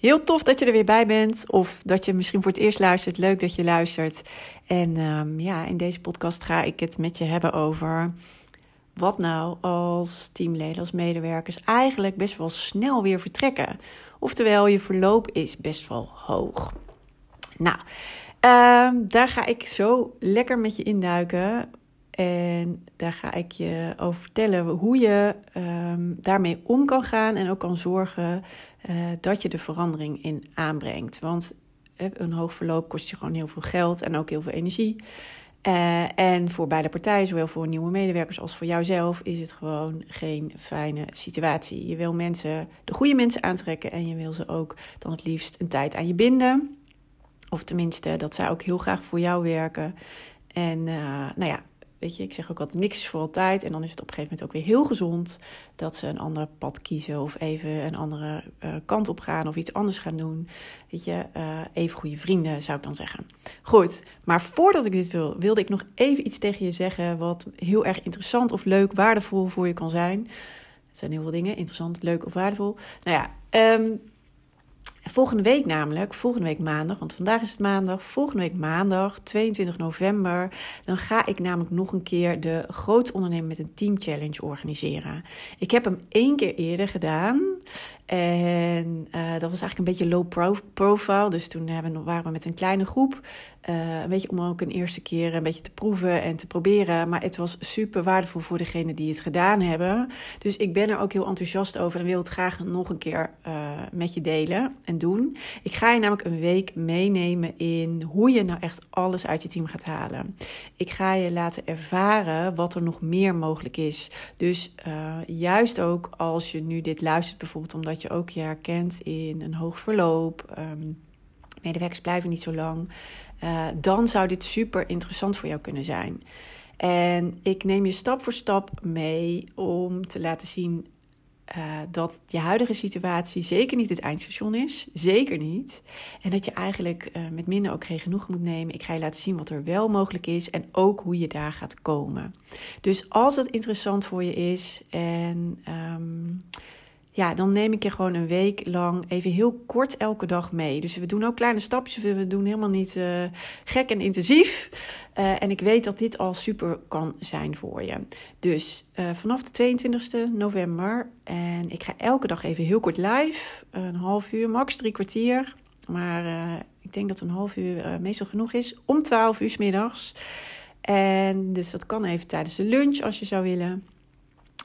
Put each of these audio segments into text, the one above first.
Heel tof dat je er weer bij bent of dat je misschien voor het eerst luistert. Leuk dat je luistert. En um, ja, in deze podcast ga ik het met je hebben over wat nou als teamleden, als medewerkers eigenlijk best wel snel weer vertrekken. Oftewel, je verloop is best wel hoog. Nou, um, daar ga ik zo lekker met je induiken. En daar ga ik je over vertellen hoe je um, daarmee om kan gaan en ook kan zorgen uh, dat je de verandering in aanbrengt. Want uh, een hoog verloop kost je gewoon heel veel geld en ook heel veel energie. Uh, en voor beide partijen, zowel voor nieuwe medewerkers als voor jouzelf, is het gewoon geen fijne situatie. Je wil mensen, de goede mensen aantrekken en je wil ze ook dan het liefst een tijd aan je binden. Of tenminste, dat zij ook heel graag voor jou werken. En nou ja, weet je, ik zeg ook altijd niks is voor altijd. En dan is het op een gegeven moment ook weer heel gezond dat ze een ander pad kiezen of even een andere uh, kant op gaan of iets anders gaan doen. Weet je, uh, even goede vrienden zou ik dan zeggen. Goed, maar voordat ik dit wil, wilde ik nog even iets tegen je zeggen wat heel erg interessant of leuk, waardevol voor je kan zijn. Het zijn heel veel dingen, interessant, leuk of waardevol. Nou ja, um, Volgende week namelijk, volgende week maandag, want vandaag is het maandag, volgende week maandag, 22 november, dan ga ik namelijk nog een keer de Groot Ondernemen met een Team Challenge organiseren. Ik heb hem één keer eerder gedaan en uh, dat was eigenlijk een beetje low pro profile, dus toen hebben, waren we met een kleine groep. Uh, een beetje om ook een eerste keer een beetje te proeven en te proberen. Maar het was super waardevol voor degenen die het gedaan hebben. Dus ik ben er ook heel enthousiast over en wil het graag nog een keer uh, met je delen en doen. Ik ga je namelijk een week meenemen in hoe je nou echt alles uit je team gaat halen. Ik ga je laten ervaren wat er nog meer mogelijk is. Dus juist ook als je nu dit luistert, bijvoorbeeld omdat je ook je herkent in een hoog verloop. Um, medewerkers blijven niet zo lang. Uh, dan zou dit super interessant voor jou kunnen zijn. En ik neem je stap voor stap mee om te laten zien uh, dat je huidige situatie zeker niet het eindstation is. Zeker niet. En dat je eigenlijk uh, met minder ook geen genoeg moet nemen. Ik ga je laten zien wat er wel mogelijk is en ook hoe je daar gaat komen. Dus als het interessant voor je is en um, ja, dan neem ik je gewoon een week lang even heel kort elke dag mee. Dus we doen ook kleine stapjes. We doen helemaal niet uh, gek en intensief. Uh, en ik weet dat dit al super kan zijn voor je. Dus uh, vanaf de 22e november. En ik ga elke dag even heel kort live. Een half uur, max drie kwartier. Maar ik denk dat een half uur meestal genoeg is. Om 12 uur s middags. En dus dat kan even tijdens de lunch als je zou willen.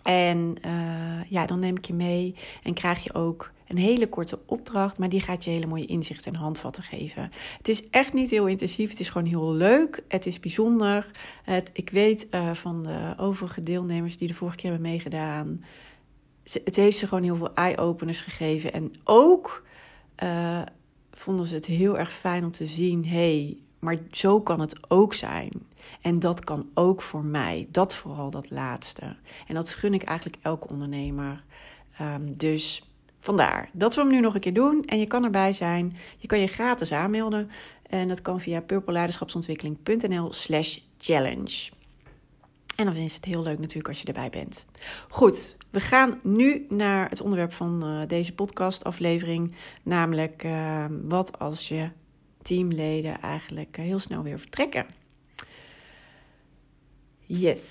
En uh, ja, dan neem ik je mee en krijg je ook een hele korte opdracht, maar die gaat je hele mooie inzichten en handvatten geven. Het is echt niet heel intensief, het is gewoon heel leuk, het is bijzonder. Het, ik weet uh, van de overige deelnemers die de vorige keer hebben meegedaan, het heeft ze gewoon heel veel eye-openers gegeven. En ook uh, vonden ze het heel erg fijn om te zien, hey, maar zo kan het ook zijn. En dat kan ook voor mij. Dat vooral dat laatste. En dat gun ik eigenlijk elke ondernemer. Um, dus vandaar dat we hem nu nog een keer doen. En je kan erbij zijn. Je kan je gratis aanmelden. En dat kan via purpleleiderschapsontwikkeling.nl slash challenge. En dan is het heel leuk natuurlijk als je erbij bent. Goed, we gaan nu naar het onderwerp van uh, deze podcastaflevering. Namelijk uh, wat als je teamleden eigenlijk heel snel weer vertrekken. Yes.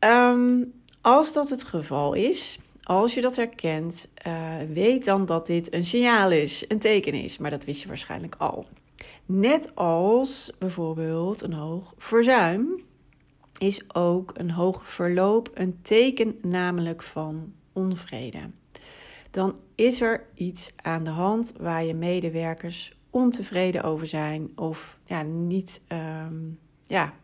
Um, als dat het geval is, als je dat herkent, uh, weet dan dat dit een signaal is, een teken is. Maar dat wist je waarschijnlijk al. Net als bijvoorbeeld een hoog verzuim is ook een hoog verloop een teken namelijk van onvrede. Dan is er iets aan de hand waar je medewerkers ontevreden over zijn of ja, niet, ehm, ja,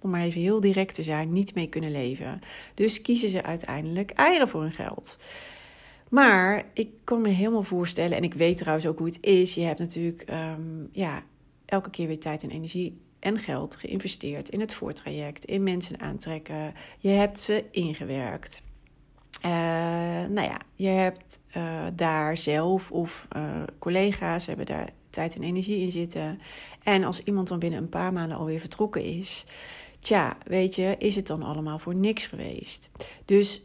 om maar even heel direct te zijn, niet mee kunnen leven. Dus kiezen ze uiteindelijk eieren voor hun geld. Maar ik kan me helemaal voorstellen, en ik weet trouwens ook hoe het is. Je hebt natuurlijk ehm, ja, elke keer weer tijd en energie en geld geïnvesteerd in het voortraject, in mensen aantrekken. Je hebt ze ingewerkt. Uh, nou ja, je hebt uh, daar zelf of uh, collega's hebben daar tijd en energie in zitten. En als iemand dan binnen een paar maanden alweer vertrokken is, tja, weet je, is het dan allemaal voor niks geweest. Dus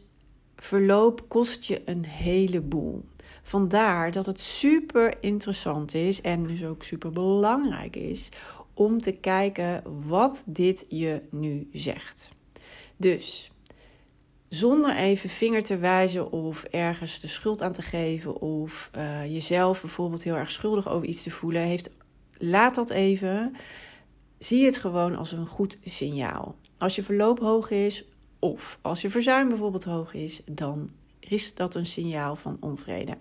verloop kost je een heleboel. Vandaar dat het super interessant is en dus ook super belangrijk is om te kijken wat dit je nu zegt. Dus zonder even vinger te wijzen of ergens de schuld aan te geven of uh, jezelf bijvoorbeeld heel erg schuldig over iets te voelen, heeft, laat dat even. Zie het gewoon als een goed signaal. Als je verloop hoog is of als je verzuim bijvoorbeeld hoog is, dan is dat een signaal van onvrede.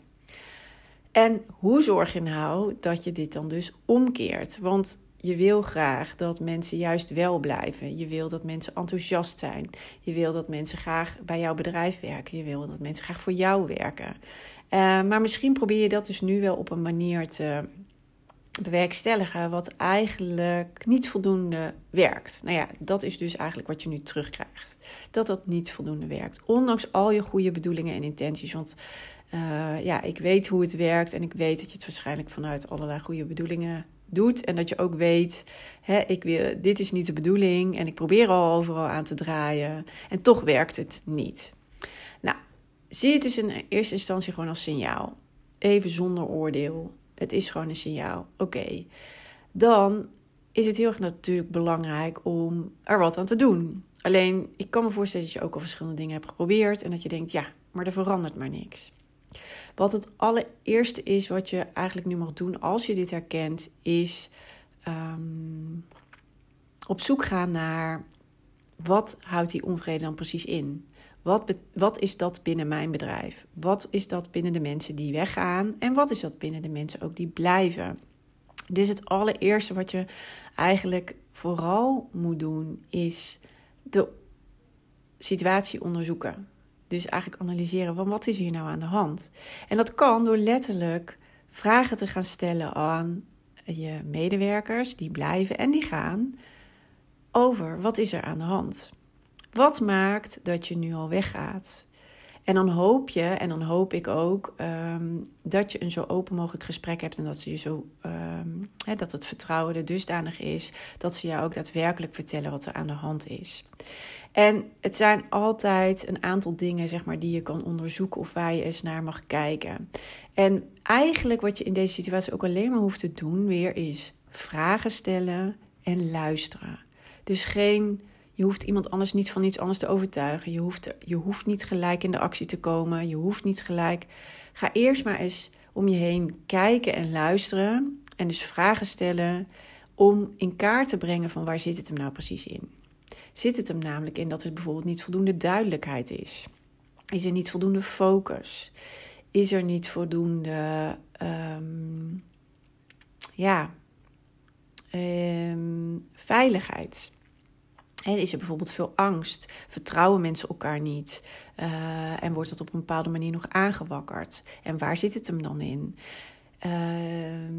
En hoe zorg je nou dat je dit dan dus omkeert? Want je wil graag dat mensen juist wel blijven. Je wil dat mensen enthousiast zijn. Je wil dat mensen graag bij jouw bedrijf werken. Je wil dat mensen graag voor jou werken. Uh, maar misschien probeer je dat dus nu wel op een manier te bewerkstelligen wat eigenlijk niet voldoende werkt. Nou ja, dat is dus eigenlijk wat je nu terugkrijgt. Dat dat niet voldoende werkt. Ondanks al je goede bedoelingen en intenties. Want uh, ja, ik weet hoe het werkt en ik weet dat je het waarschijnlijk vanuit allerlei goede bedoelingen doet. En dat je ook weet, hè, ik wil, dit is niet de bedoeling en ik probeer al overal aan te draaien. En toch werkt het niet. Nou, zie het dus in eerste instantie gewoon als signaal. Even zonder oordeel. Het is gewoon een signaal. Oké. Dan is het heel erg natuurlijk belangrijk om er wat aan te doen. Alleen, ik kan me voorstellen dat je ook al verschillende dingen hebt geprobeerd en dat je denkt, ja, maar er verandert maar niks. Wat het allereerste is wat je eigenlijk nu mag doen als je dit herkent, is um, op zoek gaan naar wat houdt die onvrede dan precies in? Wat, wat is dat binnen mijn bedrijf? Wat is dat binnen de mensen die weggaan? En wat is dat binnen de mensen ook die blijven? Dus het allereerste wat je eigenlijk vooral moet doen, is de situatie onderzoeken. Dus eigenlijk analyseren van wat is hier nou aan de hand. En dat kan door letterlijk vragen te gaan stellen aan je medewerkers die blijven en die gaan over wat is er aan de hand. Wat maakt dat je nu al weggaat? En dan hoop je, en dan hoop ik ook, um, dat je een zo open mogelijk gesprek hebt en dat, ze je zo, um, dat het vertrouwen er dusdanig is dat ze jou ook daadwerkelijk vertellen wat er aan de hand is. En het zijn altijd een aantal dingen zeg maar, die je kan onderzoeken of waar je eens naar mag kijken. En eigenlijk wat je in deze situatie ook alleen maar hoeft te doen, weer is vragen stellen en luisteren. Dus geen je hoeft iemand anders niet van iets anders te overtuigen. Je hoeft, je hoeft niet gelijk in de actie te komen. Je hoeft niet gelijk. Ga eerst maar eens om je heen kijken en luisteren. En dus vragen stellen om in kaart te brengen van waar zit het hem nou precies in. Zit het hem namelijk in dat er bijvoorbeeld niet voldoende duidelijkheid is? Is er niet voldoende focus? Is er niet voldoende um, ja, um, veiligheid? Is er bijvoorbeeld veel angst? Vertrouwen mensen elkaar niet? Uh, en wordt dat op een bepaalde manier nog aangewakkerd? En waar zit het hem dan in? Uh,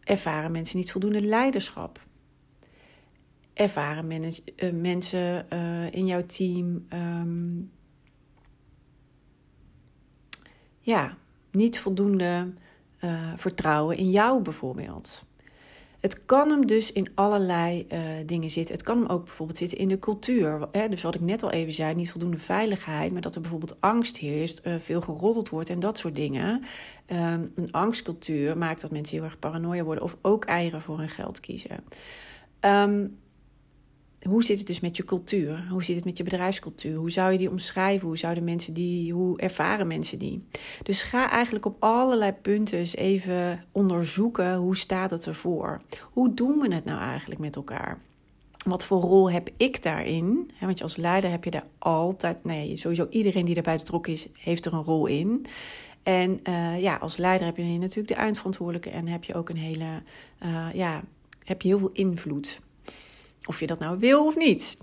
ervaren mensen niet voldoende leiderschap? Ervaren uh, mensen uh, in jouw team um, ja, niet voldoende vertrouwen in jou bijvoorbeeld? Het kan hem dus in allerlei uh, dingen zitten. Het kan hem ook bijvoorbeeld zitten in de cultuur. Hè? Dus wat ik net al even zei, niet voldoende veiligheid, maar dat er bijvoorbeeld angst heerst, uh, veel geroddeld wordt en dat soort dingen. Um, een angstcultuur maakt dat mensen heel erg paranoia worden of ook eieren voor hun geld kiezen. Um, hoe zit het dus met je cultuur? Hoe zit het met je bedrijfscultuur? Hoe zou je die omschrijven? Hoe zouden mensen die, hoe ervaren mensen die? Dus ga eigenlijk op allerlei punten eens even onderzoeken hoe staat het ervoor? Hoe doen we het nou eigenlijk met elkaar? wat voor rol heb ik daarin? want als leider heb je daar altijd, nee, sowieso iedereen die daarbij betrokken is, heeft er een rol in. En uh, ja, als leider heb je natuurlijk de eindverantwoordelijke en heb je ook een hele, uh, ja, heb je heel veel invloed. Of je dat nou wil of niet.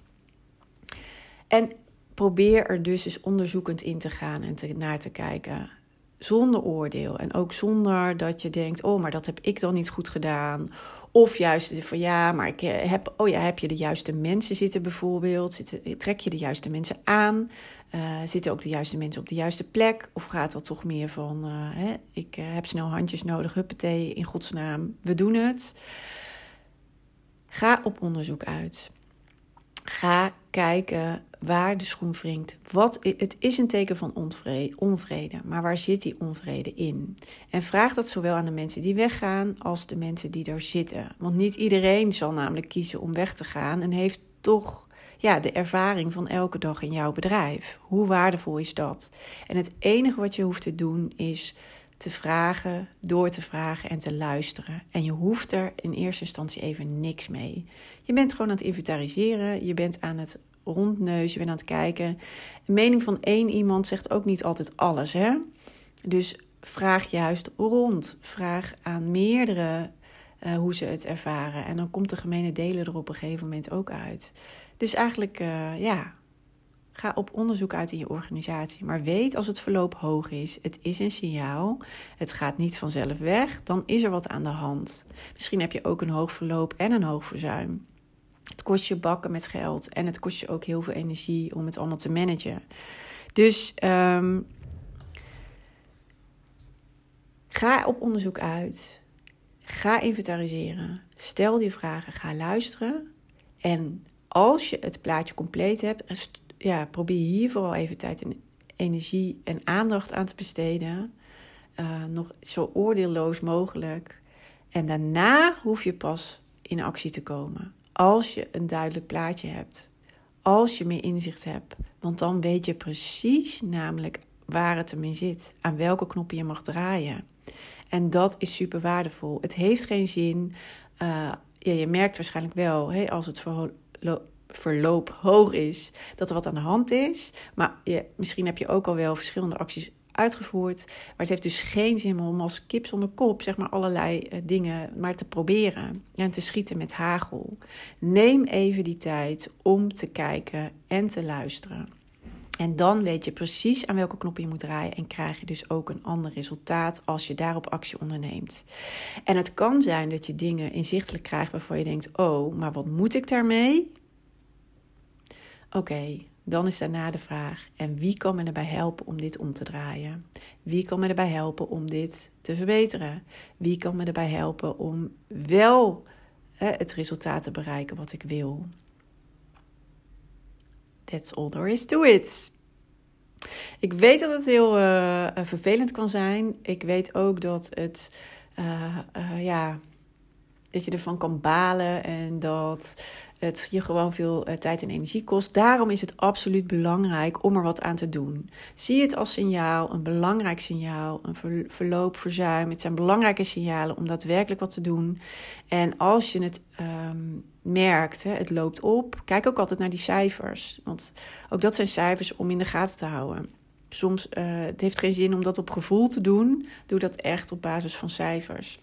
En probeer er dus eens onderzoekend in te gaan en te, naar te kijken. Zonder oordeel. En ook zonder dat je denkt: oh, maar dat heb ik dan niet goed gedaan. Of juist van ja, maar ik eh, heb, oh ja, heb je de juiste mensen zitten bijvoorbeeld? Zitten, trek je de juiste mensen aan? Uh, zitten ook de juiste mensen op de juiste plek? Of gaat dat toch meer van: hè, ik heb snel handjes nodig, huppatee, in godsnaam, we doen het? Ga op onderzoek uit. Ga kijken waar de schoen wringt. Wat, het is een teken van onvrede, maar waar zit die onvrede in? En vraag dat zowel aan de mensen die weggaan als de mensen die daar zitten. Want niet iedereen zal namelijk kiezen om weg te gaan en heeft toch ja, de ervaring van elke dag in jouw bedrijf. Hoe waardevol is dat? En het enige wat je hoeft te doen is te vragen, door te vragen en te luisteren. En je hoeft er in eerste instantie even niks mee. Je bent gewoon aan het inventariseren, je bent aan het rondneus, je bent aan het kijken. Een mening van één iemand zegt ook niet altijd alles, hè? Dus vraag juist rond. Vraag aan meerdere uh, hoe ze het ervaren. En dan komt de gemene delen er op een gegeven moment ook uit. Dus eigenlijk, uh, ja, ga op onderzoek uit in je organisatie. Maar weet als het verloop hoog is, het is een signaal. Het gaat niet vanzelf weg. Dan is er wat aan de hand. Misschien heb je ook een hoog verloop en een hoog verzuim. Het kost je bakken met geld en het kost je ook heel veel energie om het allemaal te managen. Dus um, ga op onderzoek uit. Ga inventariseren. Stel die vragen. Ga luisteren. En als je het plaatje compleet hebt, ja, probeer hier vooral even tijd en energie en aandacht aan te besteden. Uh, nog zo oordeelloos mogelijk. En daarna hoef je pas in actie te komen. Als je een duidelijk plaatje hebt. Als je meer inzicht hebt. Want dan weet je precies namelijk waar het ermee zit. Aan welke knoppen je mag draaien. En dat is super waardevol. Het heeft geen zin. Uh, ja, je merkt waarschijnlijk wel, hè, als het verloop hoog is, dat er wat aan de hand is. Maar je, misschien heb je ook al wel verschillende acties uitgevoerd. Maar het heeft dus geen zin om als kip zonder kop, zeg maar, allerlei uh, dingen maar te proberen en te schieten met hagel. Neem even die tijd om te kijken en te luisteren. En dan weet je precies aan welke knop je moet draaien en krijg je dus ook een ander resultaat als je daarop actie onderneemt. En het kan zijn dat je dingen inzichtelijk krijgt waarvan je denkt: oh, maar wat moet ik daarmee? Oké, dan is daarna de vraag: en wie kan me erbij helpen om dit om te draaien? Wie kan me erbij helpen om dit te verbeteren? Wie kan me erbij helpen om wel het resultaat te bereiken wat ik wil? That's all there is to it. Ik weet dat het heel uh, vervelend kan zijn. Ik weet ook dat het, uh, uh, ja, dat je ervan kan balen en dat het je gewoon veel uh, tijd en energie kost. Daarom is het absoluut belangrijk om er wat aan te doen. Zie het als signaal, een belangrijk signaal, een ver verloop, verzuim. Het zijn belangrijke signalen om daadwerkelijk wat te doen. En als je het um, merkt, hè, het loopt op, kijk ook altijd naar die cijfers. Want ook dat zijn cijfers om in de gaten te houden. Soms uh, het heeft geen zin om dat op gevoel te doen. Doe dat echt op basis van cijfers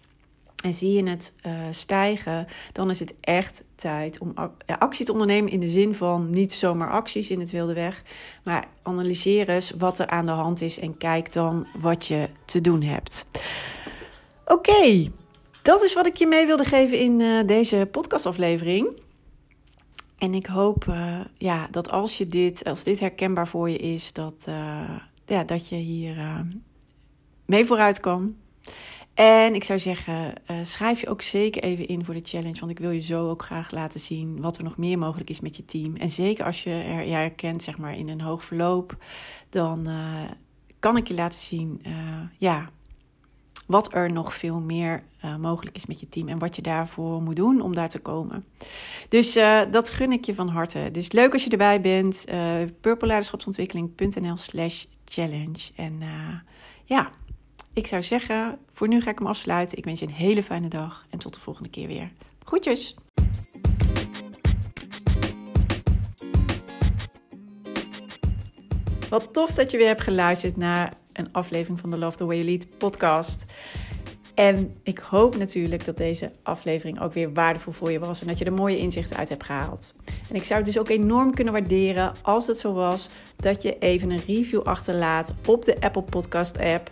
en zie je het uh, stijgen, dan is het echt tijd om actie te ondernemen in de zin van niet zomaar acties in het wilde weg, maar analyseer eens wat er aan de hand is en kijk dan wat je te doen hebt. Oké, dat is wat ik je mee wilde geven in uh, deze podcastaflevering. En ik hoop uh, ja, dat als, je dit, als dit herkenbaar voor je is, dat, ja, dat je hier mee vooruit kan. En ik zou zeggen, uh, schrijf je ook zeker even in voor de challenge. Want ik wil je zo ook graag laten zien wat er nog meer mogelijk is met je team. En zeker als je er, je herkent zeg maar, in een hoog verloop, dan uh, kan ik je laten zien uh, ja, wat er nog veel meer mogelijk is met je team. En wat je daarvoor moet doen om daar te komen. Dus dat gun ik je van harte. Dus leuk als je erbij bent. purpleleiderschapsontwikkeling.nl slash challenge. En ja ik zou zeggen, voor nu ga ik hem afsluiten. Ik wens je een hele fijne dag en tot de volgende keer weer. Groetjes! Wat tof dat je weer hebt geluisterd naar een aflevering van de Love the Way You Lead podcast. En ik hoop natuurlijk dat deze aflevering ook weer waardevol voor je was en dat je er mooie inzichten uit hebt gehaald. En ik zou het dus ook enorm kunnen waarderen als het zo was dat je even een review achterlaat op de Apple Podcast app